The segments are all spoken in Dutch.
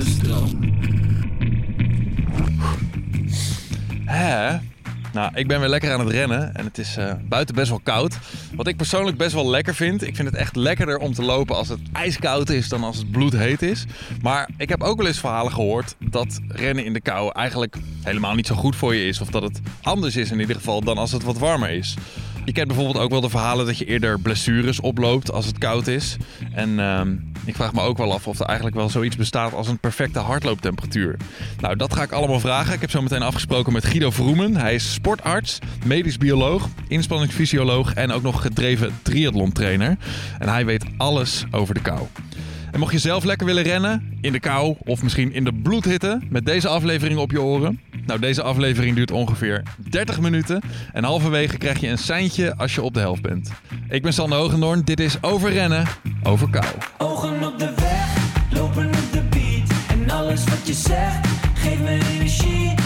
de stroom. Hè? Nou, ik ben weer lekker aan het rennen en het is eh, buiten best wel koud. Wat ik persoonlijk best wel lekker vind. Ik vind het echt lekkerder om te lopen als het ijskoud is dan als het bloedheet is. Maar ik heb ook wel eens verhalen gehoord dat rennen in de kou eigenlijk helemaal niet zo goed voor je is. Of dat het anders is in ieder geval dan als het wat warmer is. Je kent bijvoorbeeld ook wel de verhalen dat je eerder blessures oploopt als het koud is. En ehm, ik vraag me ook wel af of er eigenlijk wel zoiets bestaat als een perfecte hardlooptemperatuur. Nou, dat ga ik allemaal vragen. Ik heb zo meteen afgesproken met Guido Vroemen. Hij is sportarts, medisch bioloog, inspanningsfysioloog en ook nog gedreven triathlon-trainer. En hij weet alles over de kou. En mocht je zelf lekker willen rennen, in de kou of misschien in de bloedhitte, met deze aflevering op je oren. Nou, deze aflevering duurt ongeveer 30 minuten en halverwege krijg je een seintje als je op de helft bent. Ik ben Sander Hogendoorn, dit is Over Rennen, Over Kou. Ogen op de weg, lopen op de beat. En alles wat je zegt, geeft me energie.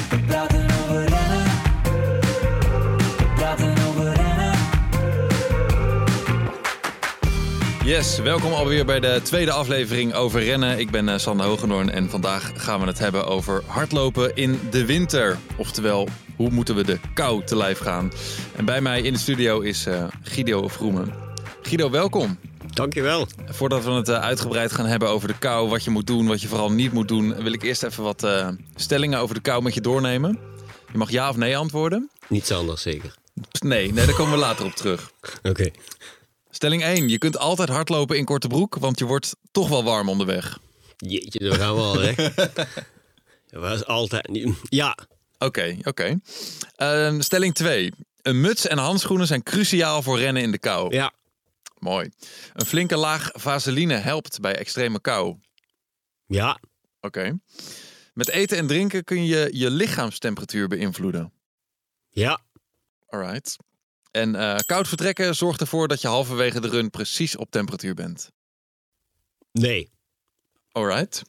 Yes, welkom alweer bij de tweede aflevering over rennen. Ik ben eh, Sander Hogendoorn en vandaag gaan we het hebben over hardlopen in de winter. Oftewel, hoe moeten we de kou te lijf gaan? En bij mij in de studio is eh, Guido Vroemen. Guido, welkom. Dankjewel. Voordat we het eh, uitgebreid gaan hebben over de kou, wat je moet doen, wat je vooral niet moet doen, wil ik eerst even wat stellingen over de kou met je doornemen. Je mag ja of nee antwoorden. Niets anders zeker. Nee, nee, daar komen we later op terug. Oké. Stelling 1. Je kunt altijd hardlopen in korte broek, want je wordt toch wel warm onderweg. Jeetje, daar gaan we al, hè. Dat was altijd... niet- Ja. Oké, oké. Ehm, stelling 2. Een muts en handschoenen zijn cruciaal voor rennen in de kou. Ja. Mooi. Een flinke laag vaseline helpt bij extreme kou. Ja. Oké. Met eten en drinken kun je je lichaamstemperatuur beïnvloeden. Ja. Alright. En eh, koud vertrekken zorgt ervoor dat je halverwege de run precies op temperatuur bent. Nee. Alright.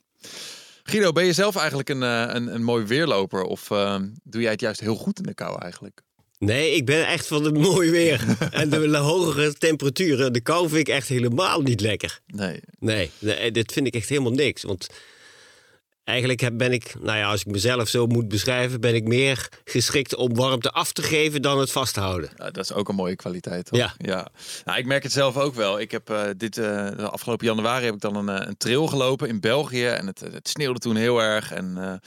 Guido, ben je zelf eigenlijk een, eh, een, een mooi weerloper? Of eh, doe jij het juist heel goed in de kou eigenlijk? Nee, ik ben echt van het mooi weer. en de hogere temperaturen, de kou vind ik echt helemaal niet lekker. Nee. Nee, nee, dit vind ik echt helemaal niks. Want eigenlijk ben ik, nou ja, als ik mezelf zo moet beschrijven, ben ik meer geschikt om warmte af te geven dan het vasthouden. Ja, dat is ook een mooie kwaliteit. Toch? Ja. ja. Nou, ik merk het zelf ook wel. Ik heb eh, dit eh, afgelopen januari heb ik dan een, eh, een trail gelopen in België en het, het sneeuwde toen heel erg. En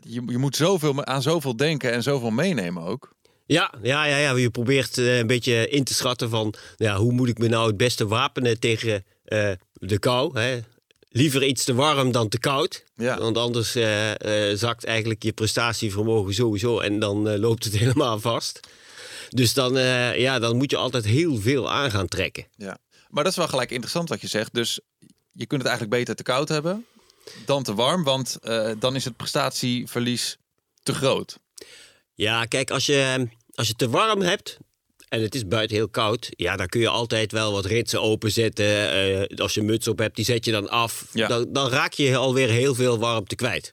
je, je moet zoveel aan zoveel denken en zoveel meenemen ook. Ja, ja, ja, ja. je probeert een beetje in te schatten van ja, hoe moet ik me nou het beste wapenen tegen de kou. Hè? Liever iets te warm dan te koud. Ja. Want anders eh, eh, zakt eigenlijk je prestatievermogen sowieso en dan eh, loopt het helemaal vast. Dus dan, ja, dan moet je altijd heel veel aan gaan trekken. Ja. Maar dat is wel gelijk interessant wat je zegt. Dus je kunt het eigenlijk beter te koud hebben dan te warm, want dan is het prestatieverlies te groot. Ja, kijk, als je, als je te warm hebt en het is buiten heel koud, ja, dan kun je altijd wel wat ritsen openzetten. Eh, als je een muts op hebt, die zet je dan af. Ja. Dan, dan raak je alweer heel veel warmte kwijt.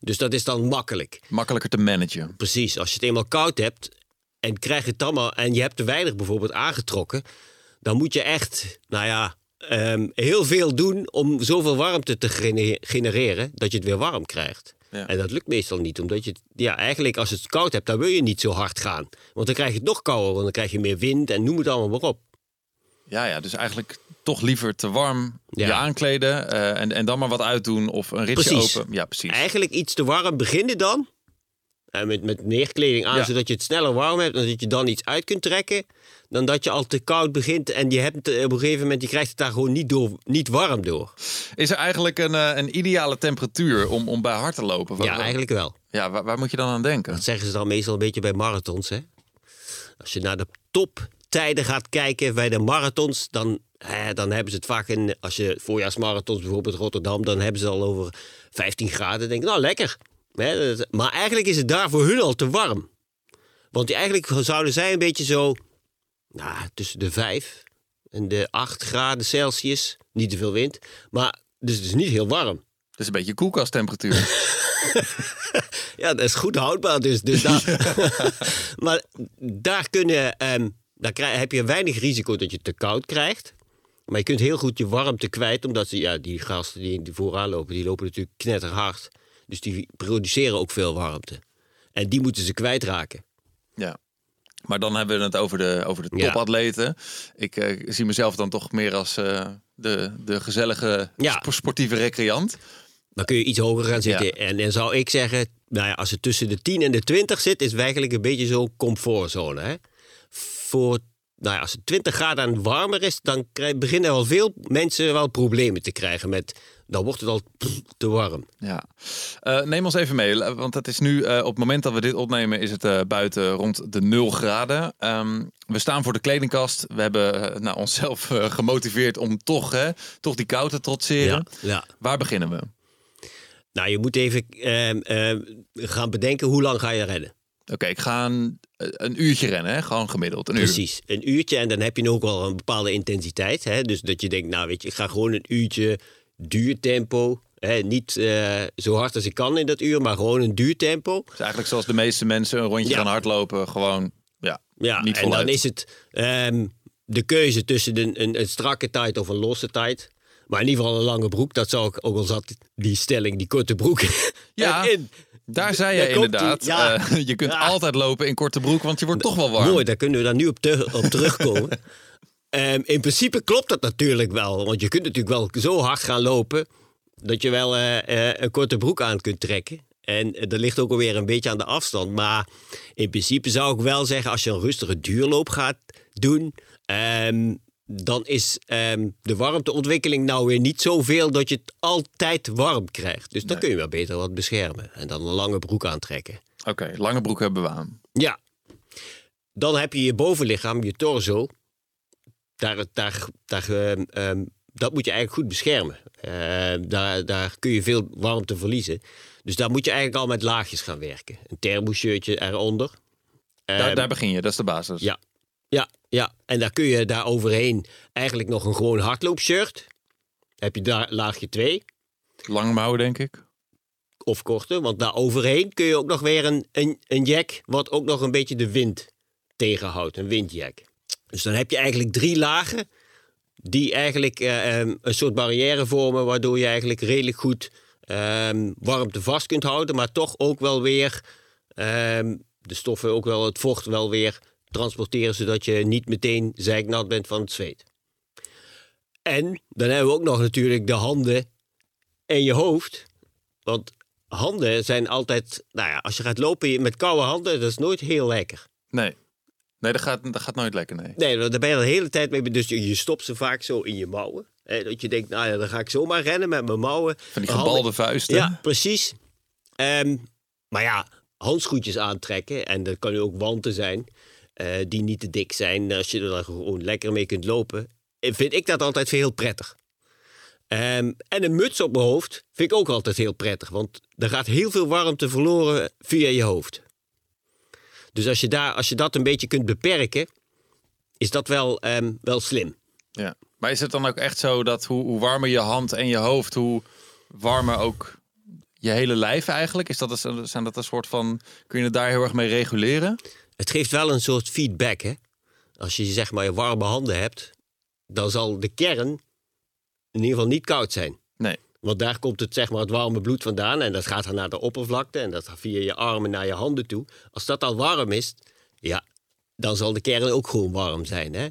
Dus dat is dan makkelijk. Makkelijker te managen. Precies, als je het eenmaal koud hebt en krijg je het dan maar, en je hebt te weinig bijvoorbeeld aangetrokken, dan moet je echt, nou ja, ehm, heel veel doen om zoveel warmte te gene- genereren dat je het weer warm krijgt. Ja. En dat lukt meestal niet, omdat je, ja, eigenlijk als je het koud hebt, dan wil je niet zo hard gaan. Want dan krijg je het nog kouder, want dan krijg je meer wind en noem het allemaal maar op. Ja, ja, dus eigenlijk toch liever te warm Ja. je aankleden eh, en, en dan maar wat uitdoen of een ritje Precies. open. Ja, precies. Eigenlijk iets te warm beginnen dan. En met, met meer kleding aan, Ja. zodat je het sneller warm hebt. En dat je dan iets uit kunt trekken. Dan dat je al te koud begint. En je hebt het op een gegeven moment, je krijgt het daar gewoon niet, door, niet warm door. Is er eigenlijk een, eh, een ideale temperatuur om, om bij hard te lopen? Waar- Ja, eigenlijk wel. Ja, waar, waar moet je dan aan denken? Dat zeggen ze dan meestal een beetje bij marathons. Hè? Als je naar de toptijden gaat kijken bij de marathons, dan, hè, dan hebben ze het vaak in. Als je voorjaarsmarathons bijvoorbeeld Rotterdam, dan hebben ze al over 15 graden. Denk nou lekker. Hè, maar eigenlijk is het daar voor hun al te warm. Want die eigenlijk zouden zij een beetje zo nou, tussen de 5 en de 8 graden Celsius. Niet te veel wind. Maar dus het is niet heel warm. Dat is een beetje koelkasttemperatuur. Ja, dat is goed houdbaar dus. dus daar, maar daar kunnen, ehm, daar heb je weinig risico dat je het te koud krijgt. Maar je kunt heel goed je warmte kwijt, omdat ze, ja, die gasten die, die vooraan lopen, die lopen natuurlijk knetterhard. Dus die produceren ook veel warmte. En die moeten ze kwijtraken. Ja. Maar dan hebben we het over de, over de Ja. topatleten. Ik eh, zie mezelf dan toch meer als eh, de, de gezellige Ja. sportieve recreant. Dan kun je iets hoger gaan zitten. En dan zou ik zeggen, nou ja, als het tussen de 10 en de 20 zit, is het eigenlijk een beetje zo'n comfortzone. Hè? Voor, nou ja, als het 20 graden en warmer is, dan krijg- beginnen wel veel mensen wel problemen te krijgen met, dan wordt het al te warm. Ja. Eh, neem ons even mee, want het is nu, eh, op het moment dat we dit opnemen, is het eh, buiten rond de 0 graden. Ehm, we staan voor de kledingkast. We hebben eh, nou, onszelf eh, gemotiveerd om toch, hè, toch die kou te trotseren. ja. Waar beginnen we? Nou, je moet even ehm, ehm, gaan bedenken hoe lang ga je rennen. Oké, ik ga een, een uurtje rennen, hè? gewoon gemiddeld. Een uur. Precies, een uurtje en dan heb je ook wel een bepaalde intensiteit. Hè? Dus dat je denkt, nou weet je, ik ga gewoon een uurtje duurtempo. Hè? Niet eh, zo hard als ik kan in dat uur, maar gewoon een duurtempo. Dus eigenlijk zoals de meeste mensen een rondje Ja. gaan hardlopen, gewoon ja, Ja, niet en dan is het ehm, de keuze tussen een, een, een strakke tijd of een losse tijd. Maar in ieder geval een lange broek, dat zou ik ook al zat die stelling, die korte broek. Ja. Daar zei je inderdaad, ja. eh, je kunt Ja. altijd lopen in korte broek, want je wordt toch wel warm. Mooi, daar kunnen we dan nu op, te- op terugkomen. Ehm, in principe klopt dat natuurlijk wel. Want je kunt natuurlijk wel zo hard gaan lopen... dat je wel eh, eh, een korte broek aan kunt trekken. En eh, dat ligt ook alweer een beetje aan de afstand. Maar in principe zou ik wel zeggen... als je een rustige duurloop gaat doen... ehm, dan is ehm, de warmteontwikkeling nou weer niet zoveel... dat je het altijd warm krijgt. Dus dan kun je wel beter wat beschermen. En dan een lange broek aantrekken. Oké, lange broek hebben we aan. Ja. Dan heb je je bovenlichaam, je torso. Daar, daar, daar, ehm, ehm, dat moet je eigenlijk goed beschermen. Ehm, daar, daar kun je veel warmte verliezen. Dus daar moet je eigenlijk al met laagjes gaan werken. Een thermoshirtje eronder. Daar, daar begin je, dat is de basis. ja, ja, ja. En daar kun je daar overheen eigenlijk nog een gewoon hardloopshirt. Heb je daar laagje 2 Lange denk ik. of korte. Want daar overheen kun je ook nog weer een, een, een jack... wat ook nog een beetje de wind tegenhoudt. Een windjack. Dus dan heb je eigenlijk drie lagen... die eigenlijk eh, ehm, een soort barrière vormen... waardoor je eigenlijk redelijk goed ehm, warmte vast kunt houden... maar toch ook wel weer ehm, de stoffen, ook wel het vocht wel weer transporteren... zodat je niet meteen zeiknat bent van het zweet. En dan hebben we ook nog natuurlijk de handen en je hoofd. Want handen zijn altijd, nou ja, als je gaat lopen met koude handen, dat is nooit heel lekker. Nee. Nee, dat gaat, dat gaat nooit lekker, nee. Nee, daar ben je de hele tijd mee. Dus je je stopt ze vaak zo in je mouwen. Hè, dat je denkt, nou ja, dan ga ik zomaar rennen met mijn mouwen. Van die gebalde vuisten. Ja, precies. Ehm, maar ja, handschoentjes aantrekken. En dat kan ook wanten zijn. eh, die niet te dik zijn. Als je er dan gewoon lekker mee kunt lopen. eh, Vind ik dat altijd heel prettig. Ehm, en een muts op mijn hoofd vind ik ook altijd heel prettig. Want er gaat heel veel warmte verloren via je hoofd. Dus als je, daar, als je dat een beetje kunt beperken, is dat wel, ehm, wel slim. Ja. Maar is het dan ook echt zo dat hoe, hoe warmer je hand en je hoofd, hoe warmer ook je hele lijf eigenlijk? Is dat een, zijn dat een soort van, kun je het daar heel erg mee reguleren? Het geeft wel een soort feedback. Hè? Als je zeg maar je warme handen hebt, dan zal de kern in ieder geval niet koud zijn. Nee. Want daar komt het, zeg maar, het warme bloed vandaan. En dat gaat dan naar de oppervlakte. En dat gaat via je armen naar je handen toe. Als dat al warm is, ja, dan zal de kern ook gewoon warm zijn. Hè?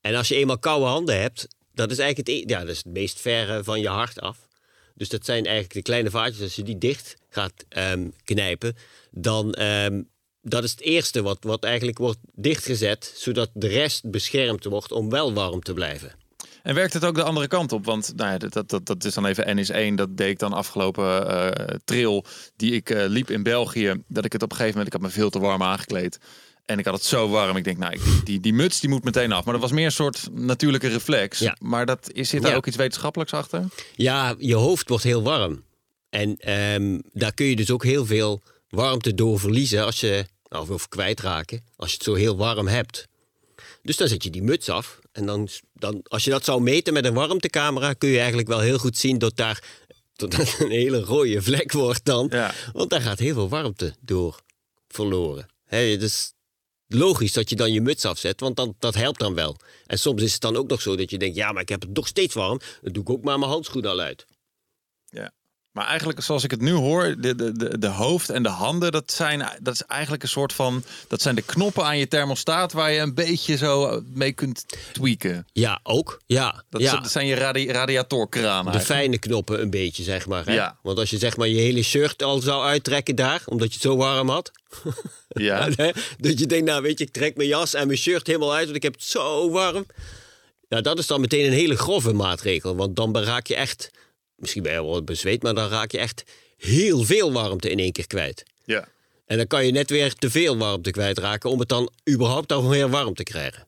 En als je eenmaal koude handen hebt, dat is eigenlijk het, e- ja, dat is het meest verre van je hart af. Dus dat zijn eigenlijk de kleine vaatjes. Als je die dicht gaat ehm, knijpen, dan um, dat is het eerste wat, wat eigenlijk wordt dichtgezet, zodat de rest beschermd wordt om wel warm te blijven. En werkt het ook de andere kant op? Want nou ja, dat, dat, dat is dan even N is 1. Dat deed ik dan afgelopen uh, trail die ik uh, liep in België. Dat ik het op een gegeven moment, ik had me veel te warm aangekleed. En ik had het zo warm. Ik denk, nou, die, die, die muts die moet meteen af. Maar dat was meer een soort natuurlijke reflex. Ja. Maar dat, is, zit daar Ja. ook iets wetenschappelijks achter? Ja, je hoofd wordt heel warm. En ehm, daar kun je dus ook heel veel warmte door verliezen als je, nou, of kwijtraken, als je het zo heel warm hebt. Dus dan zet je die muts af. En dan, dan, als je dat zou meten met een warmtecamera, kun je eigenlijk wel heel goed zien dat daar dat een hele rode vlek wordt dan. Ja. Want daar gaat heel veel warmte door verloren. Hè, dus logisch dat je dan je muts afzet, want dan, dat helpt dan wel. En soms is het dan ook nog zo dat je denkt, ja, maar ik heb het nog steeds warm. Dan doe ik ook maar mijn handschoenen al uit. Maar eigenlijk, zoals ik het nu hoor, de, de, de, de hoofd en de handen, dat, zijn, dat is eigenlijk een soort van. Dat zijn de knoppen aan je thermostaat waar je een beetje zo mee kunt tweaken. Ja, ook. Ja, Dat, ja. is- dat zijn je radi radiatorkranen. De eigenlijk. fijne knoppen een beetje, zeg maar. Hè? Ja. Want als je zeg maar je hele shirt al zou uittrekken daar, omdat je het zo warm had. Ja. Dat je denkt, nou weet je, ik trek mijn jas en mijn shirt helemaal uit, want ik heb het zo warm. Ja, dat is dan meteen een hele grove maatregel. Want dan raak je echt, misschien ben je wel bezweet, maar dan raak je echt heel veel warmte in één keer kwijt. ja. En dan kan je net weer te veel warmte kwijtraken om het dan überhaupt nog weer warm te krijgen.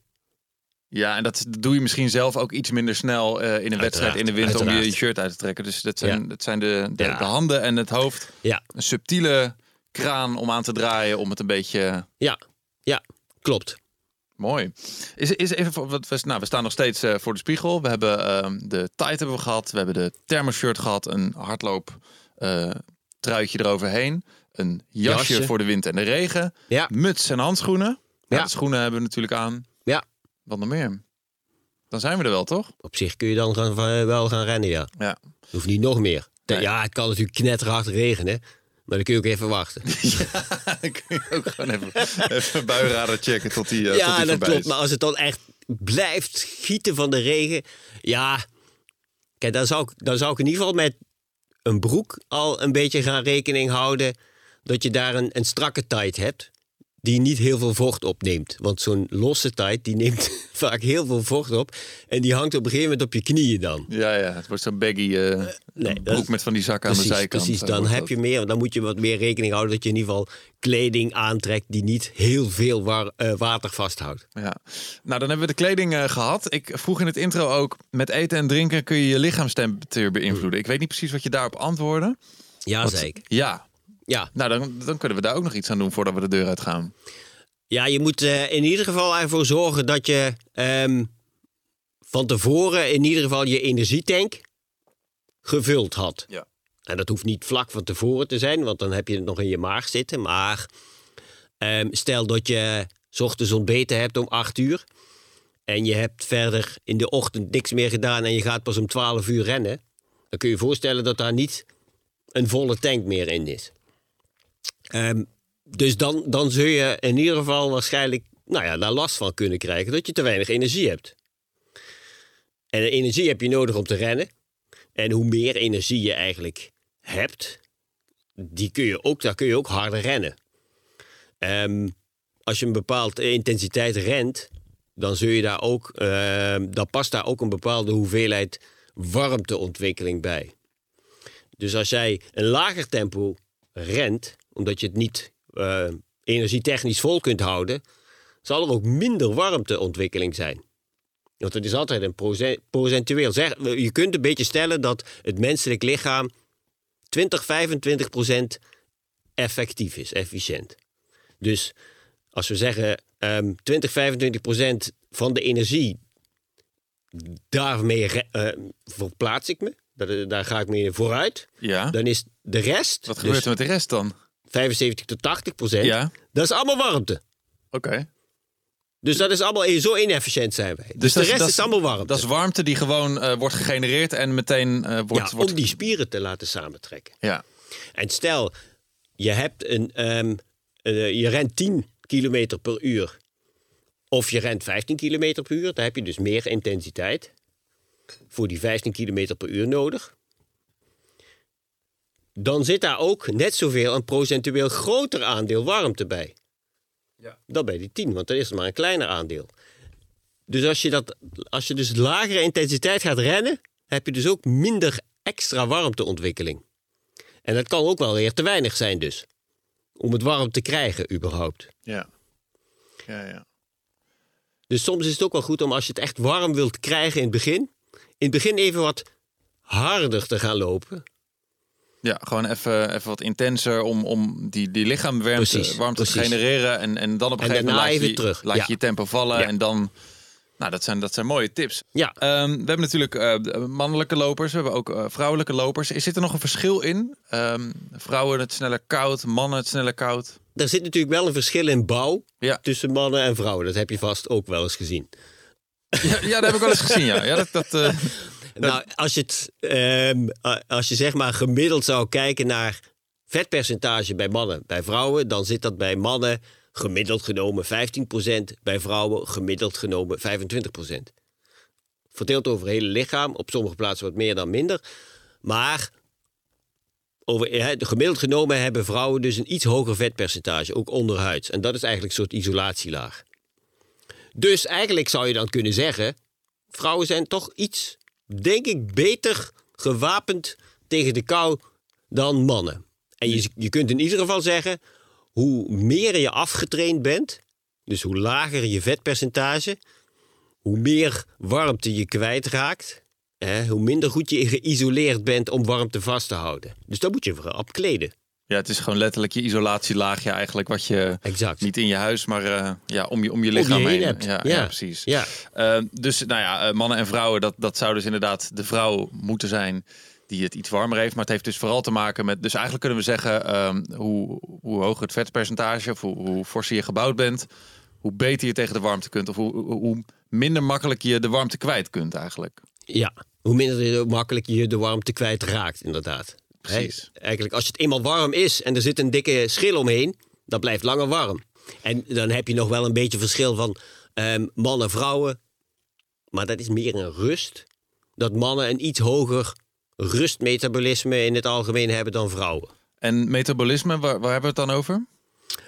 Ja, en dat doe je misschien zelf ook iets minder snel eh, in een wedstrijd in de winter om je shirt uit te trekken. Dus dat zijn, Ja. dat zijn de, de, Ja. de handen en het hoofd. Ja, Een subtiele kraan om aan te draaien om het een beetje ja, ja, klopt. Mooi. Is, is even, voor- wat we, nou, we staan nog steeds eh, voor de spiegel. We hebben ehm, de tight hebben we gehad. We hebben de thermoshirt gehad. Een hardloop eh, truitje eroverheen. Een jasje, Jasje. voor de wind en de regen. Ja. Muts en handschoenen. Ja. Ja. de schoenen hebben we natuurlijk aan. Ja, Wat nog meer? Dan zijn we er wel, toch? op zich kun je dan gaan, eh, wel gaan rennen, ja. Ja. Hoeft niet nog meer. Nee. Ja, het kan natuurlijk knetterhard regenen. Maar dan kun je ook even wachten. Dan kun je ook gewoon even, even buienradar checken tot die, tot ja, die dat klopt. is. Maar als het dan echt blijft gieten van de regen. Ja, kijk, dan zou, ik, dan zou ik in ieder geval met een broek al een beetje gaan rekening houden. Dat je daar een, een strakke tight hebt. Die niet heel veel vocht opneemt. Want zo'n losse tight die neemt vaak heel veel vocht op. En die hangt op een gegeven moment op je knieën dan. Ja, ja, het wordt zo'n baggy nee, dat- broek met van die zakken aan de zijkant. precies. eh, Dan heb dat. je meer, dan moet je wat meer rekening houden dat je in ieder geval kleding aantrekt die niet heel veel water vasthoudt. Ja, nou dan hebben we de kleding eh, gehad. Ik vroeg in het intro ook, met eten en drinken kun je je lichaamstemperatuur beïnvloeden. Ik weet niet precies wat je daarop antwoordde. Ja, zeker. Ja, Ja. nou dan, dan kunnen we daar ook nog iets aan doen voordat we de deur uit gaan. ja, je moet eh, in ieder geval ervoor zorgen dat je ehm, van tevoren in ieder geval je energietank gevuld had. Ja. En dat hoeft niet vlak van tevoren te zijn, want dan heb je het nog in je maag zitten. Maar ehm, stel dat je 's ochtends ontbeten hebt om 8 uur. En je hebt verder in de ochtend niks meer gedaan en je gaat pas om 12 uur rennen. Dan kun je je voorstellen dat daar niet een volle tank meer in is. Ehm, dus dan, dan zul je in ieder geval waarschijnlijk nou ja, daar last van kunnen krijgen dat je te weinig energie hebt. En energie heb je nodig om te rennen. En hoe meer energie je eigenlijk hebt, die kun je ook, daar kun je ook harder rennen. Ehm, als je een bepaalde intensiteit rent, dan zul je daar ook, ehm, dan past daar ook een bepaalde hoeveelheid warmteontwikkeling bij. Dus als jij een lager tempo rent, omdat je het niet eh, energietechnisch vol kunt houden, zal er ook minder warmteontwikkeling zijn. Want het is altijd een proce- procentueel. Zeg, je kunt een beetje stellen dat het menselijk lichaam 20, 25 procent effectief is, efficiënt. Dus als we zeggen ehm 20, 25 procent van de energie, daarmee eh, verplaats ik me. Daar, daar ga ik mee vooruit. Ja, Dan is de rest, wat gebeurt dus er met de rest dan? 75 tot 80 procent, Ja, dat is allemaal warmte. oké. Dus dat is allemaal zo inefficiënt zijn wij. Dus, dat de rest is, allemaal warmte. Dat is warmte die gewoon eh, wordt gegenereerd en meteen eh, wordt... ja, wordt... om die spieren te laten samentrekken. Ja, En stel, je, hebt een, ehm, eh, je rent 10 kilometer per uur. Of je rent 15 kilometer per uur. Dan heb je dus meer intensiteit. Voor die 15 kilometer per uur nodig. Dan zit daar ook net zoveel een procentueel groter aandeel warmte bij. Ja. Dan bij die 10, want dan is maar een kleiner aandeel. Dus als je, dat, als je dus lagere intensiteit gaat rennen, heb je dus ook minder extra warmteontwikkeling. En dat kan ook wel weer te weinig zijn dus. Om het warm te krijgen überhaupt. ja. Ja, ja. Dus soms is het ook wel goed om als je het echt warm wilt krijgen in het begin... in het begin even wat harder te gaan lopen. Ja, gewoon even, even wat intenser om, om die, die lichaamwarmte Precies, warmte te genereren. En, en dan op een En gegeven moment laat, je, terug. laat Ja. je je tempo vallen. Ja. En dan, nou, dat zijn, dat zijn mooie tips. Ja, Ehm, we hebben natuurlijk eh, mannelijke lopers, we hebben ook eh, vrouwelijke lopers. Is zit er nog een verschil in? Ehm, vrouwen het sneller koud, mannen het sneller koud? er zit natuurlijk wel een verschil in bouw Ja. tussen mannen en vrouwen. Dat heb je vast ook wel eens gezien. Ja, ja, dat heb ik wel eens gezien, ja. ja dat, dat, eh, Nou, als je, ehm, als je zeg maar gemiddeld zou kijken naar vetpercentage bij mannen, bij vrouwen, dan zit dat bij mannen gemiddeld genomen 15%, bij vrouwen gemiddeld genomen 25%. Verdeeld over het hele lichaam, op sommige plaatsen wat meer dan minder. Maar over, gemiddeld genomen hebben vrouwen dus een iets hoger vetpercentage, ook onderhuids. En dat is eigenlijk een soort isolatielaag. Dus eigenlijk zou je dan kunnen zeggen, vrouwen zijn toch iets, denk ik, beter gewapend tegen de kou dan mannen. En je, je kunt in ieder geval zeggen, hoe meer je afgetraind bent, dus hoe lager je vetpercentage, hoe meer warmte je kwijtraakt, hè, hoe minder goed je geïsoleerd bent om warmte vast te houden. Dus dan moet je vooral opkleden. Ja, het is gewoon letterlijk je isolatielaagje eigenlijk, wat je Exact. niet in je huis, maar eh, ja, om, je, om je Om lichaam je heen. Ja, Ja. ja, precies. Ja. Eh, dus nou ja, eh, mannen en vrouwen, dat, dat zou dus inderdaad de vrouw moeten zijn die het iets warmer heeft. Maar het heeft dus vooral te maken met, dus eigenlijk kunnen we zeggen, ehm, hoe, hoe hoger het vetpercentage of hoe, hoe forser je gebouwd bent, hoe beter je tegen de warmte kunt of hoe, hoe- minder makkelijk je de warmte kwijt kunt eigenlijk. Ja, hoe minder je- makkelijk je de warmte kwijtraakt, inderdaad. Precies. Hè, eigenlijk, als het eenmaal warm is en er zit een dikke schil omheen, dat blijft langer warm. En dan heb je nog wel een beetje verschil van ehm, mannen en vrouwen. Maar dat is meer een rust. Dat mannen een iets hoger rustmetabolisme in het algemeen hebben dan vrouwen. En metabolisme, waar, waar hebben we het dan over?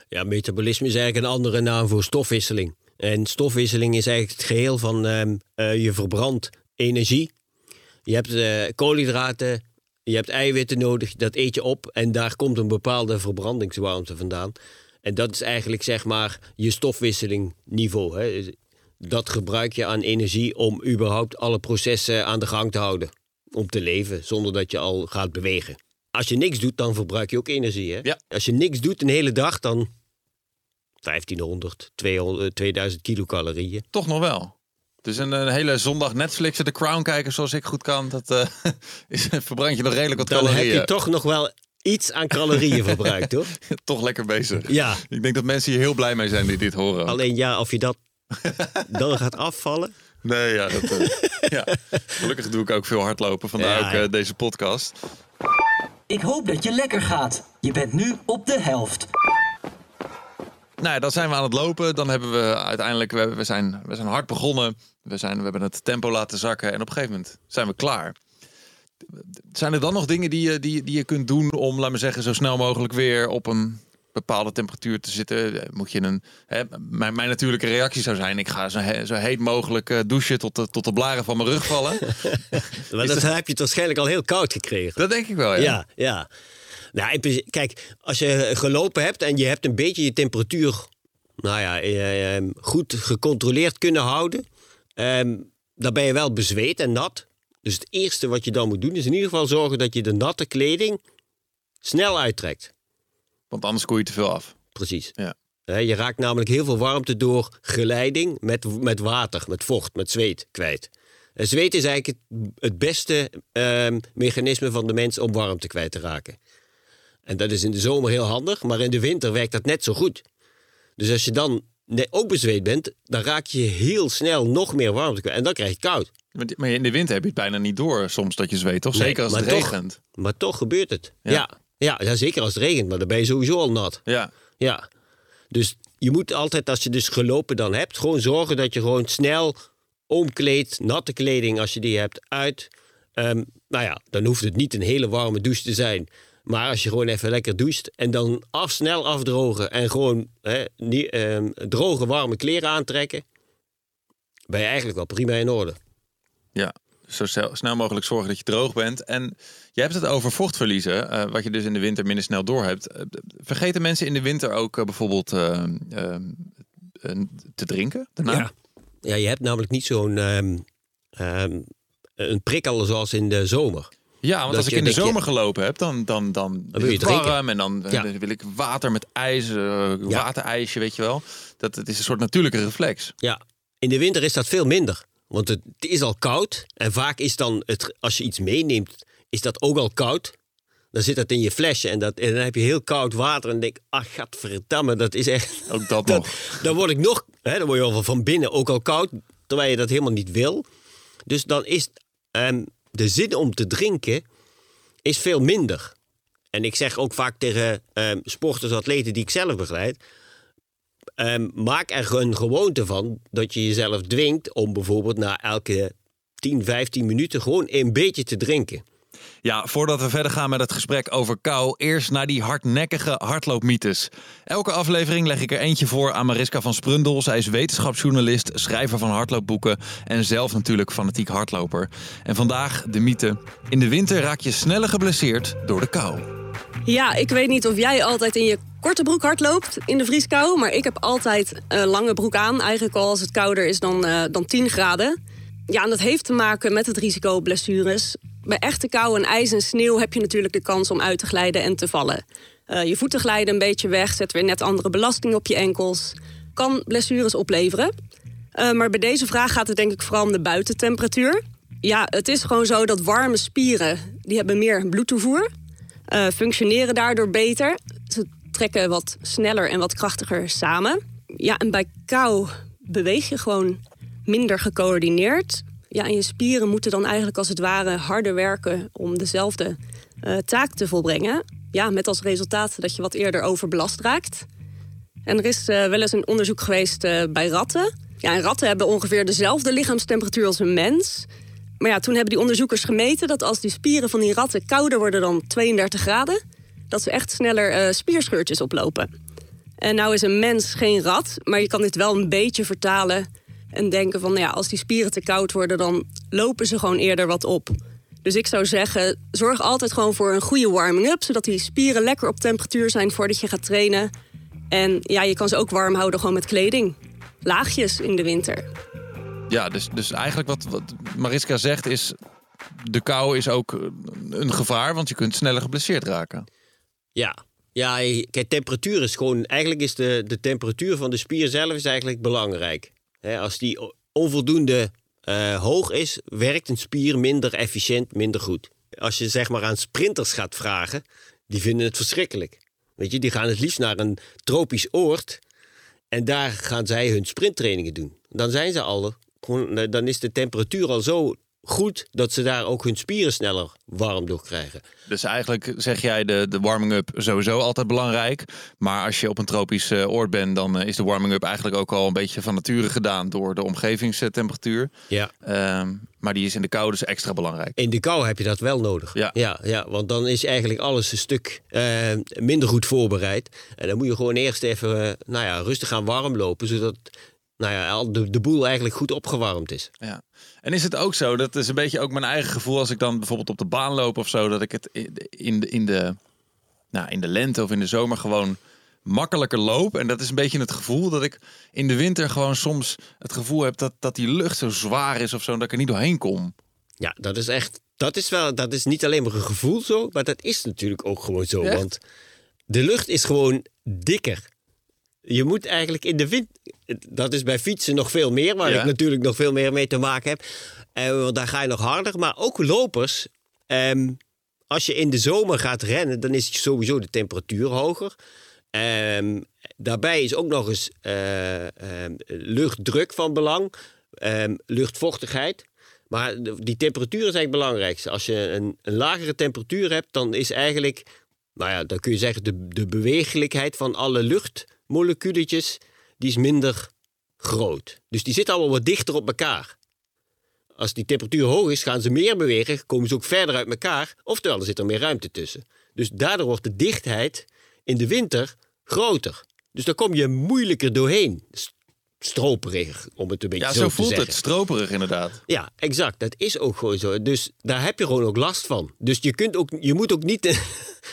Ja, metabolisme is eigenlijk een andere naam voor stofwisseling. En stofwisseling is eigenlijk het geheel van ehm, eh, je verbrandt energie. Je hebt eh, koolhydraten, je hebt eiwitten nodig, dat eet je op en daar komt een bepaalde verbrandingswarmte vandaan. En dat is eigenlijk zeg maar je stofwisselingniveau. Hè. Dat gebruik je aan energie om überhaupt alle processen aan de gang te houden. Om te leven, zonder dat je al gaat bewegen. Als je niks doet, dan verbruik je ook energie. Hè? Ja. Als je niks doet een hele dag, dan 1500, 200, 2000 kilocalorieën. Toch nog wel. Dus een, een hele zondag Netflixen, The Crown kijken zoals ik goed kan, dat eh, is, verbrand je nog redelijk wat Dan heb calorieën. je toch nog wel iets aan calorieën verbruikt, hoor. toch lekker bezig. Ja, Ik denk dat mensen hier heel blij mee zijn die dit horen. alleen ja, of je dat dan gaat afvallen. Nee, ja, dat, eh, ja. Gelukkig doe ik ook veel hardlopen, vandaar Ja, ook ja. eh, deze podcast. Ik hoop dat je lekker gaat. Je bent nu op de helft. Nou, ja, dan zijn we aan het lopen. Dan hebben we uiteindelijk, we, we, zijn, we zijn hard begonnen. We, zijn, we hebben het tempo laten zakken en op een gegeven moment zijn we klaar. Zijn er dan nog dingen die je, die, die je kunt doen om, laat me zeggen, zo snel mogelijk weer op een bepaalde temperatuur te zitten? Moet je een, hè, mijn, mijn natuurlijke reactie zou zijn, ik ga zo, he- zo heet mogelijk eh, douchen tot de, tot de blaren van mijn rug vallen. Maar dat heb je het waarschijnlijk al heel koud gekregen. Dat denk ik wel, ja. Ja, ja. Nou, kijk, als je gelopen hebt en je hebt een beetje je temperatuur nou ja, eh, eh, goed gecontroleerd kunnen houden, ehm, dan ben je wel bezweet en nat. Dus het eerste wat je dan moet doen is in ieder geval zorgen dat je de natte kleding snel uittrekt. Want anders koel je te veel af. Precies. Ja. Je raakt namelijk heel veel warmte door geleiding met, met water, met vocht, met zweet kwijt. En zweet is eigenlijk het, het beste ehm, mechanisme van de mens om warmte kwijt te raken. En dat is in de zomer heel handig, maar in de winter werkt dat net zo goed. Dus als je dan ook bezweet bent, dan raak je heel snel nog meer warmte kwijt. En dan krijg je koud. Maar in de winter heb je het bijna niet door soms dat je zweet, toch? Nee, Zeker als het toch- regent. Maar toch gebeurt het. Ja. Ja. Ja, ja, zeker als het regent, maar dan ben je sowieso al nat. Ja. Ja, dus je moet altijd, als je dus gelopen dan hebt, gewoon zorgen dat je gewoon snel omkleedt, natte kleding als je die hebt, uit. Ehm, nou ja, dan hoeft het niet een hele warme douche te zijn. Maar als je gewoon even lekker doucht en dan af, snel afdrogen en gewoon hè, nie- ehm, droge, warme kleren aantrekken, ben je eigenlijk wel prima in orde. Ja, zo snel, mogelijk zorgen dat je droog bent. En je hebt het over vochtverliezen, eh, wat je dus in de winter minder snel door hebt. Eh, vergeten mensen in de winter ook eh, bijvoorbeeld eh, eh, eh, te drinken? Daarna? Ja. ja, je hebt namelijk niet zo'n ehm, ehm, een prikkel zoals in de zomer. Ja, want Dat als ik in de je- zomer gelopen heb, dan, dan, dan, wil je het drinken. warm en dan eh, Ja. wil ik water met ijs, eh, waterijsje, weet je wel. Dat, het is een soort natuurlijke reflex. Ja, in de winter is dat veel minder. Want het, het is al koud. En vaak is dan, het, als je iets meeneemt, is dat ook al koud. dan zit dat in je flesje en, dat, en dan heb je heel koud water. En denk, ach, gadverdamme, dat is echt... Ook dat Dat, nog. dan word ik nog, hè, dan word je al van binnen ook al koud, terwijl je dat helemaal niet wil. Dus dan is ehm, de zin om te drinken is veel minder. En ik zeg ook vaak tegen ehm, sporters, atleten die ik zelf begeleid, ehm, maak er een gewoonte van dat je jezelf dwingt om bijvoorbeeld na elke 10, 15 minuten gewoon een beetje te drinken. Ja, voordat we verder gaan met het gesprek over kou, eerst naar die hardnekkige hardloopmythes. Elke aflevering leg ik er eentje voor aan Mariska van Sprundel. Zij is wetenschapsjournalist, schrijver van hardloopboeken en zelf natuurlijk fanatiek hardloper. En vandaag de mythe: in de winter raak je sneller geblesseerd door de kou. Ja, ik weet niet of jij altijd in je korte broek hardloopt in de vrieskou. Maar ik heb altijd een lange broek aan. Eigenlijk al als het kouder is dan, eh, dan 10 graden. Ja, en dat heeft te maken met het risico op blessures. Bij echte kou en ijs en sneeuw heb je natuurlijk de kans om uit te glijden en te vallen. Eh, je voeten glijden een beetje weg, zet weer net andere belasting op je enkels. Kan blessures opleveren. Eh, maar bij deze vraag gaat het denk ik vooral om de buitentemperatuur. Ja, het is gewoon zo dat warme spieren, die hebben meer bloedtoevoer. eh, functioneren daardoor beter. Ze trekken wat sneller en wat krachtiger samen. Ja, en bij kou beweeg je gewoon minder gecoördineerd. Ja, en je spieren moeten dan eigenlijk als het ware harder werken om dezelfde eh, taak te volbrengen. Ja, met als resultaat dat je wat eerder overbelast raakt. En er is eh, wel eens een onderzoek geweest eh, bij ratten. Ja, en ratten hebben ongeveer dezelfde lichaamstemperatuur als een mens. Maar ja, toen hebben die onderzoekers gemeten dat als die spieren van die ratten kouder worden dan 32 graden, dat ze echt sneller spierscheurtjes oplopen. En nou is een mens geen rat, maar je kan dit wel een beetje vertalen en denken van, nou ja, als die spieren te koud worden, dan lopen ze gewoon eerder wat op. Dus ik zou zeggen, zorg altijd gewoon voor een goede warming-up, zodat die spieren lekker op temperatuur zijn voordat je gaat trainen. En ja, je kan ze ook warm houden gewoon met kleding. Laagjes in de winter. Ja, dus, dus eigenlijk wat, wat Mariska zegt is... de kou is ook eh, een gevaar, want je kunt sneller geblesseerd raken. Ja. Ja, kijk, temperatuur is gewoon... Eigenlijk is de, de temperatuur van de spier zelf is eigenlijk belangrijk. Als die onvoldoende eh, hoog is, werkt een spier minder efficiënt, minder goed. Als je zeg maar aan sprinters gaat vragen, die vinden het verschrikkelijk. Weet je, die gaan het liefst naar een tropisch oord en daar gaan zij hun sprinttrainingen doen. Dan zijn ze al, dan is de temperatuur al zo goed dat ze daar ook hun spieren sneller warm door krijgen. Dus eigenlijk zeg jij de, de warming-up sowieso altijd belangrijk. Maar als je op een tropisch eh, oord bent, dan eh, is de warming-up eigenlijk ook al een beetje van nature gedaan door de omgevingstemperatuur. Ja. Ehm, maar die is in de kou dus extra belangrijk. In de kou heb je dat wel nodig. Ja. Ja, ja, want dan is eigenlijk alles een stuk eh, minder goed voorbereid. En dan moet je gewoon eerst even nou ja, rustig gaan warm lopen, zodat nou ja, al de, de boel eigenlijk goed opgewarmd is. Ja. En is het ook zo, dat is een beetje ook mijn eigen gevoel als ik dan bijvoorbeeld op de baan loop of zo, dat ik het in de, in de, nou, in de lente of in de zomer gewoon makkelijker loop. En dat is een beetje het gevoel dat ik in de winter gewoon soms het gevoel heb dat, dat die lucht zo zwaar is of zo, dat ik er niet doorheen kom. Ja, dat is echt. Dat is wel. Dat is niet alleen maar een gevoel zo, maar dat is natuurlijk ook gewoon zo. Echt? Want de lucht is gewoon dikker. Je moet eigenlijk in de wind. Dat is bij fietsen nog veel meer, waar Ja. ik natuurlijk nog veel meer mee te maken heb. Eh, want daar ga je nog harder. Maar ook lopers. ehm, als je in de zomer gaat rennen, dan is sowieso de temperatuur hoger. Ehm, daarbij is ook nog eens eh, ehm, luchtdruk van belang, luchtvochtigheid. Maar die temperatuur is eigenlijk het belangrijkste. Als je een, een lagere temperatuur hebt, dan is eigenlijk, nou ja, dan kun je zeggen, de, de bewegelijkheid van alle luchtmoleculetjes, die is minder groot. Dus die zitten allemaal wat dichter op elkaar. Als die temperatuur hoog is, gaan ze meer bewegen, komen ze ook verder uit elkaar. Oftewel, er zit er meer ruimte tussen. Dus daardoor wordt de dichtheid in de winter groter. Dus daar kom je moeilijker doorheen. Stroperig, om het een beetje Ja, zo, zo te voelt zeggen. het stroperig inderdaad. Ja, exact. Dat is ook gewoon zo. Dus daar heb je gewoon ook last van. Dus je, kunt ook, je moet ook niet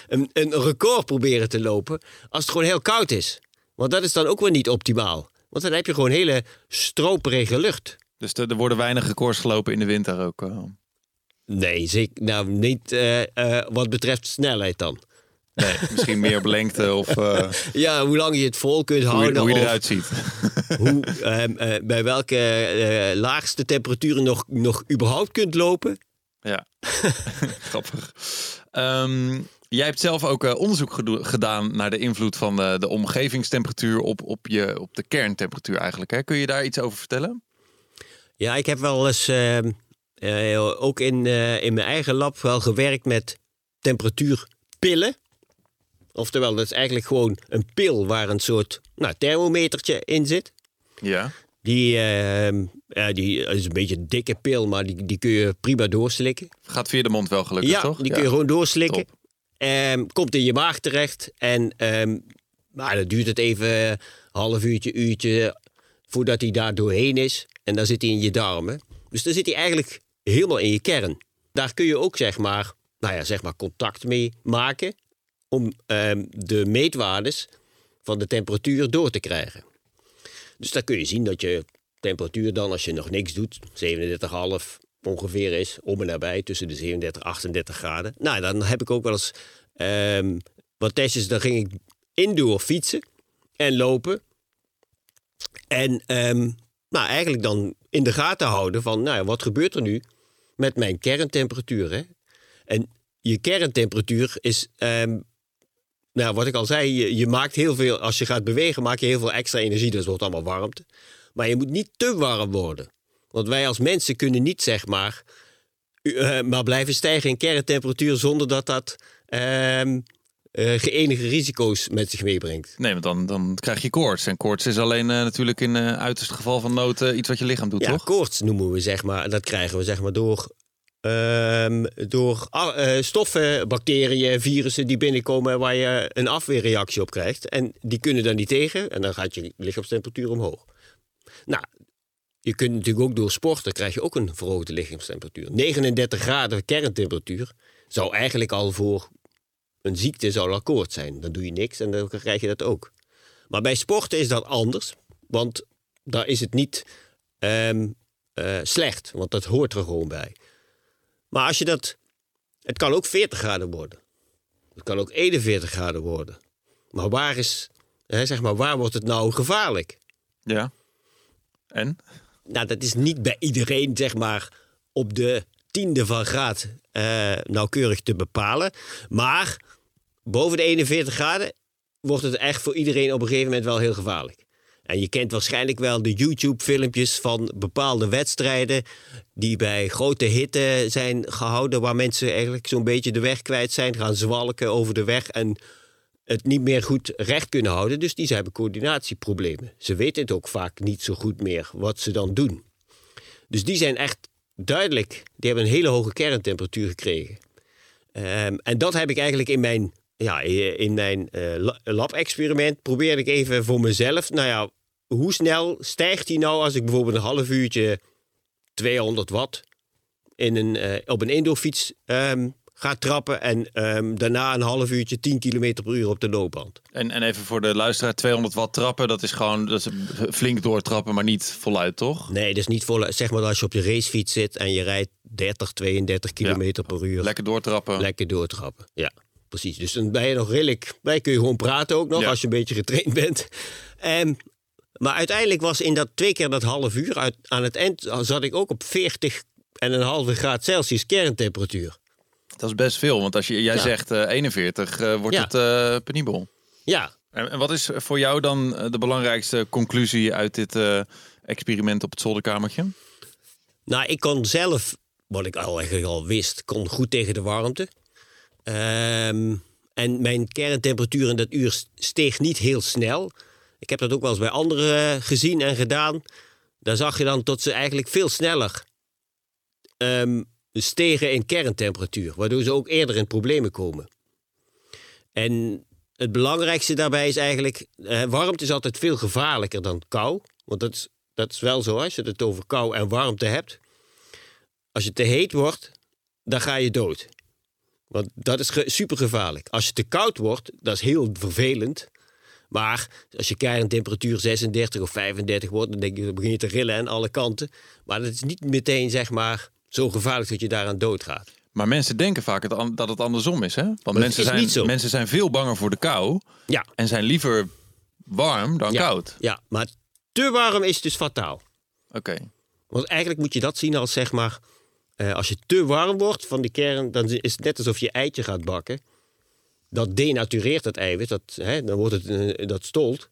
een, een record proberen te lopen als het gewoon heel koud is. Want dat is dan ook weer niet optimaal. Want dan heb je gewoon hele stroperige lucht. Dus er worden weinig records gelopen in de winter ook. eh. Nee, zeker, nou niet eh, eh, wat betreft snelheid dan. Nee, misschien meer op lengte of Ja, hoe lang je het vol kunt hoe, houden. hoe je eruit ziet. hoe, ehm, eh, bij welke laagste temperaturen nog, nog überhaupt kunt lopen. Ja, grappig. Ehm, Jij hebt zelf ook eh, onderzoek gedaan naar de invloed van de, de omgevingstemperatuur op, op, je, op de kerntemperatuur eigenlijk. Hè? Kun je daar iets over vertellen? Ja, ik heb wel eens ehm, eh, ook in, eh, in mijn eigen lab wel gewerkt met temperatuurpillen. Oftewel, dat is eigenlijk gewoon een pil waar een soort nou, thermometertje in zit. Ja. Die, ja, die is een beetje een dikke pil, maar die, die kun je prima doorslikken. Gaat via de mond wel gelukkig, ja, toch? die kun je gewoon doorslikken. Ehm, komt in je maag terecht. En ehm, nou, dan duurt het even een half uurtje, uurtje voordat hij daar doorheen is. En dan zit hij in je darmen. Dus dan zit hij eigenlijk helemaal in je kern. Daar kun je ook zeg maar, nou ja, zeg maar contact mee maken om de meetwaardes van de temperatuur door te krijgen. Dus dan kun je zien dat je temperatuur dan, als je nog niks doet, 37,5 ongeveer is, om en nabij, tussen de 37 en 38 graden. Nou, dan heb ik ook wel eens ehm, wat testjes, dan ging ik indoor fietsen en lopen. En ehm, nou, eigenlijk dan in de gaten houden van, nou, wat gebeurt er nu met mijn kerntemperatuur? Hè? En je kerntemperatuur is, ehm, nou, wat ik al zei, je, je maakt heel veel, als je gaat bewegen, maak je heel veel extra energie, dus wordt allemaal warmte. Maar je moet niet te warm worden. Want wij als mensen kunnen niet, zeg maar, eh, maar blijven stijgen in kerntemperatuur zonder dat dat ehm, eh, enige risico's met zich meebrengt. Nee, want dan, dan krijg je koorts. En koorts is alleen eh, natuurlijk in uh, uiterste geval van nood iets wat je lichaam doet, Ja, toch? koorts noemen we zeg maar. Dat krijgen we zeg maar door, ehm, door eh, stoffen, bacteriën, virussen die binnenkomen waar je een afweerreactie op krijgt. En die kunnen daar niet tegen en dan gaat je lichaamstemperatuur omhoog. Nou, je kunt natuurlijk ook door sporten krijg je ook een verhoogde lichaamstemperatuur. 39 graden kerntemperatuur zou eigenlijk al voor een ziekte zou al koorts zijn. Dan doe je niks en dan krijg je dat ook. Maar bij sporten is dat anders, want daar is het niet ehm, eh, slecht, want dat hoort er gewoon bij. Maar als je dat, het kan ook 40 graden worden. Het kan ook 41 graden worden. Maar waar is, hè, zeg maar, waar wordt het nou gevaarlijk? Ja. En? Nou, dat is niet bij iedereen, zeg maar, op de tiende van graad eh, nauwkeurig te bepalen. Maar boven de 41 graden wordt het echt voor iedereen op een gegeven moment wel heel gevaarlijk. En je kent waarschijnlijk wel de YouTube-filmpjes van bepaalde wedstrijden die bij grote hitte zijn gehouden, waar mensen eigenlijk zo'n beetje de weg kwijt zijn, gaan zwalken over de weg en het niet meer goed recht kunnen houden. Dus die hebben coördinatieproblemen. Ze weten het ook vaak niet zo goed meer wat ze dan doen. Dus die zijn echt duidelijk, die hebben een hele hoge kerntemperatuur gekregen. Ehm, en dat heb ik eigenlijk in mijn, ja, in mijn eh, la- lab-experiment probeerde ik even voor mezelf. Nou ja, hoe snel stijgt die nou als ik bijvoorbeeld een half uurtje 200 watt in een, eh, op een indoorfiets ehm, ga trappen en ehm, daarna een half uurtje 10 km per uur op de loopband. En, en even voor de luisteraar, 200 watt trappen, dat is gewoon dat is flink doortrappen, maar niet voluit, toch? Nee, dat is niet vol. Zeg maar als je op je racefiets zit en je rijdt 30, 32 km per uur. Lekker doortrappen. Lekker doortrappen. Ja, precies. Dus dan ben je nog redelijk. Wij kun je gewoon praten ook nog Ja. als je een beetje getraind bent. Ehm, maar uiteindelijk was in dat twee keer dat half uur, uit, aan het eind zat ik ook op 40 en een halve graad Celsius kerntemperatuur. Dat is best veel, want als je, jij Ja. zegt eh, 41, eh, wordt Ja. het eh, penibel. Ja, En, en wat is voor jou dan eh, de belangrijkste conclusie uit dit eh, experiment op het zolderkamertje? nou, ik kon zelf, wat ik al eigenlijk al wist, kon goed tegen de warmte. Ehm, en mijn kerntemperatuur in dat uur steeg niet heel snel. Ik heb dat ook wel eens bij anderen gezien en gedaan. Daar zag je dan tot ze eigenlijk veel sneller ehm, stegen in kerntemperatuur. Waardoor ze ook eerder in problemen komen. En het belangrijkste daarbij is eigenlijk... eh, warmte is altijd veel gevaarlijker dan kou. Want dat is, dat is wel zo als je het over kou en warmte hebt. Als je te heet wordt, dan ga je dood. Want dat is ge- supergevaarlijk. Als je te koud wordt, dat is heel vervelend. Maar als je kerntemperatuur 36 of 35 wordt, dan denk je, dan begin je te rillen aan alle kanten. Maar dat is niet meteen, zeg maar, zo gevaarlijk dat je daaraan doodgaat. Maar mensen denken vaak het dat het andersom is, hè? Want het mensen zijn, mensen zijn veel banger voor de kou Ja, en zijn liever warm dan ja, koud. Ja, maar te warm is dus fataal. Oké. Want eigenlijk moet je dat zien als, zeg maar, eh, als je te warm wordt van de kern, dan is het net alsof je eitje gaat bakken. dat denatureert het eiwit, dat, hè, dan wordt het, eh, dat stolt.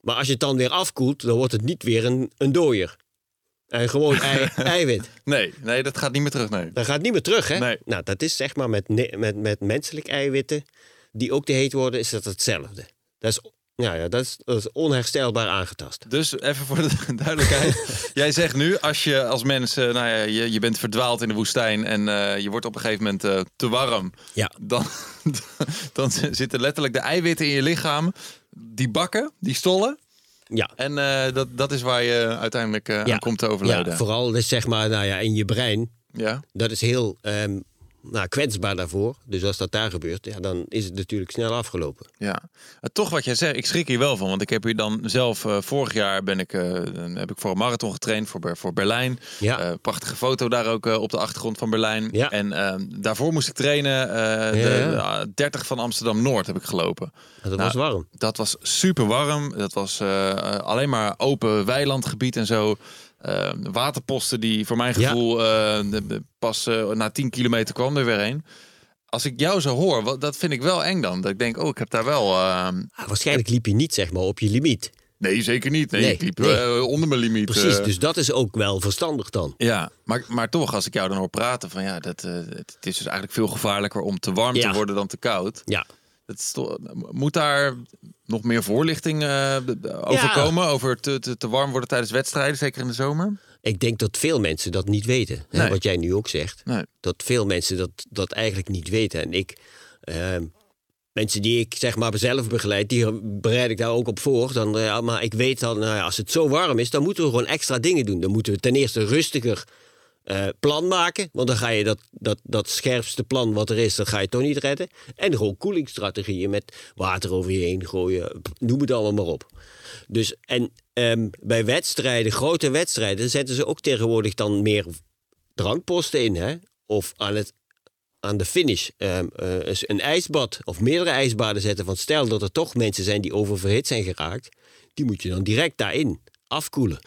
Maar als je het dan weer afkoelt, dan wordt het niet weer een, een dooier. En gewoon ei, eiwit. Nee, nee, dat gaat niet meer terug, nee. Dat gaat niet meer terug, hè? Nee. Nou, dat is zeg maar met, met, met menselijke eiwitten, die ook te heet worden, is dat hetzelfde. Dat is, ja, ja, dat is, dat is onherstelbaar aangetast. Dus even voor de duidelijkheid. Jij zegt nu, als je als mens, eh, nou ja, je, je bent verdwaald in de woestijn en eh, je wordt op een gegeven moment eh, te warm. Ja. Dan, dan zitten letterlijk de eiwitten in je lichaam, die bakken, die stollen. Ja. En dat, dat is waar je uiteindelijk Ja. aan komt te overlijden. Ja, vooral dus zeg maar, nou ja, in je brein, Ja. dat is heel ehm, nou, kwetsbaar daarvoor. Dus als dat daar gebeurt, ja, dan is het natuurlijk snel afgelopen. Ja, Maar toch wat jij zegt, ik schrik hier wel van. Want ik heb hier dan zelf, eh, vorig jaar ben ik, eh, heb ik voor een marathon getraind voor, voor Berlijn. Ja. Eh, prachtige foto daar ook op de achtergrond van Berlijn. Ja. En eh, daarvoor moest ik trainen, de, ja. de 30 van Amsterdam-Noord heb ik gelopen. Dat Nou, was warm. Dat was super warm. Dat was alleen maar open weilandgebied en zo. Eh, waterposten die voor mijn Ja. gevoel eh, de- de- pas eh, na 10 kilometer kwam er weer heen. Als ik jou zo hoor, wat, dat vind ik wel eng dan. Dat ik denk, oh, ik heb daar wel... eh, Ah, waarschijnlijk liep je niet zeg maar, op je limiet. Nee, zeker niet. Nee, Nee, ik liep nee. eh, onder mijn limiet. Precies, eh. dus dat is ook wel verstandig dan. Ja, maar, maar toch, als ik jou dan hoor praten van ja, dat, eh, het, het is dus eigenlijk veel gevaarlijker om te warm Ja. te worden dan te koud. Ja. Moet daar nog meer voorlichting eh, over Ja. komen? Over te, te, te warm worden tijdens wedstrijden, zeker in de zomer? Ik denk dat veel mensen dat niet weten. Hè, wat jij nu ook zegt. Nee. Dat veel mensen dat, dat eigenlijk niet weten. En ik, ehm, mensen die ik zeg maar zelf begeleid, die bereid ik daar ook op voor. Dan, eh, maar ik weet dan, nou ja, als het zo warm is, dan moeten we gewoon extra dingen doen. Dan moeten we ten eerste rustiger eh, plan maken. Want dan ga je dat, dat, dat scherpste plan wat er is, dat ga je toch niet redden. En gewoon koelingsstrategieën met water over je heen gooien. Noem het allemaal maar op. Dus, en ehm, bij wedstrijden, grote wedstrijden, zetten ze ook tegenwoordig dan meer drankposten in. Hè? Of aan, het, aan de finish ehm, eh, een ijsbad of meerdere ijsbaden zetten. Van stel dat er toch mensen zijn die oververhit zijn geraakt. Die moet je dan direct daarin afkoelen.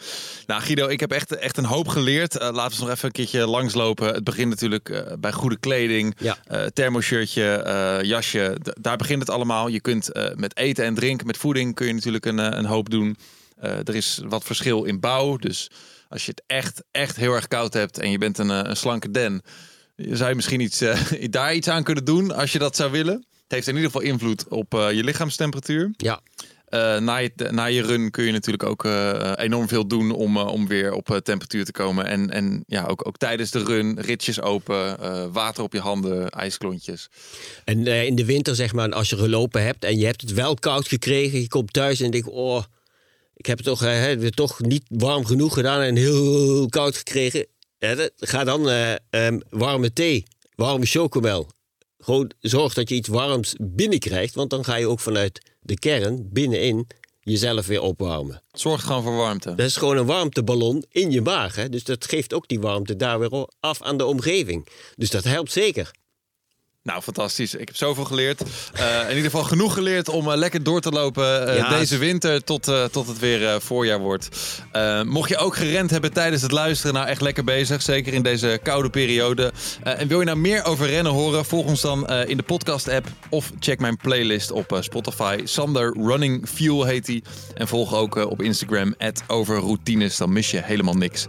Nou, Guido, ik heb echt, echt een hoop geleerd. Eh, laten we nog even een keertje langslopen. Het begint natuurlijk eh, bij goede kleding, Ja. eh, thermoshirtje, jasje. D- daar begint het allemaal. Je kunt met eten en drinken, met voeding kun je natuurlijk een, een hoop doen. Er is wat verschil in bouw. Dus als je het echt, echt heel erg koud hebt en je bent een, een slanke den, zou je misschien iets, daar iets aan kunnen doen als je dat zou willen. Het heeft in ieder geval invloed op je lichaamstemperatuur. Ja, Eh, na, je, na je run kun je natuurlijk ook eh, enorm veel doen om, eh, om weer op eh, temperatuur te komen. En, en ja, ook, ook tijdens de run, ritjes open, eh, water op je handen, ijsklontjes. En eh, in de winter, zeg maar, als je gelopen hebt en je hebt het wel koud gekregen, je komt thuis en denkt, oh, ik heb het toch, eh, toch niet warm genoeg gedaan en heel koud gekregen. Ga dan eh, ehm, warme thee, warme chocomel. Gewoon zorg dat je iets warms binnenkrijgt, want dan ga je ook vanuit de kern binnenin jezelf weer opwarmen. Het zorgt gewoon voor warmte. Dat is gewoon een warmteballon in je maag. Hè? Dus dat geeft ook die warmte daar weer af aan de omgeving. Dus dat helpt zeker. Nou, fantastisch. Ik heb zoveel geleerd. Eh, in ieder geval genoeg geleerd om eh, lekker door te lopen eh, Ja. deze winter tot, tot het weer voorjaar wordt. Mocht je ook gerend hebben tijdens het luisteren, nou echt lekker bezig. Zeker in deze koude periode. En wil je nou meer over rennen horen? Volg ons dan in de podcast app of check mijn playlist op Spotify. Sander Running Fuel heet die. En volg ook op Instagram over routines. Dan mis je helemaal niks.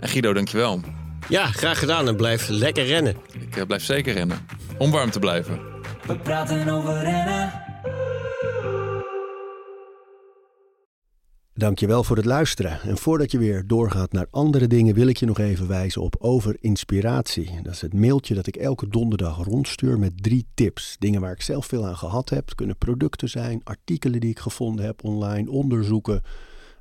En Guido, dankjewel. Ja, graag gedaan en blijf lekker rennen. Ik eh, blijf zeker rennen. Om warm te blijven. We praten over rennen. Dankjewel voor het luisteren. En voordat je weer doorgaat naar andere dingen, wil ik je nog even wijzen op Over Inspiratie. Dat is het mailtje dat ik elke donderdag rondstuur met drie tips. Dingen waar ik zelf veel aan gehad heb. Het kunnen producten zijn, artikelen die ik gevonden heb online, onderzoeken,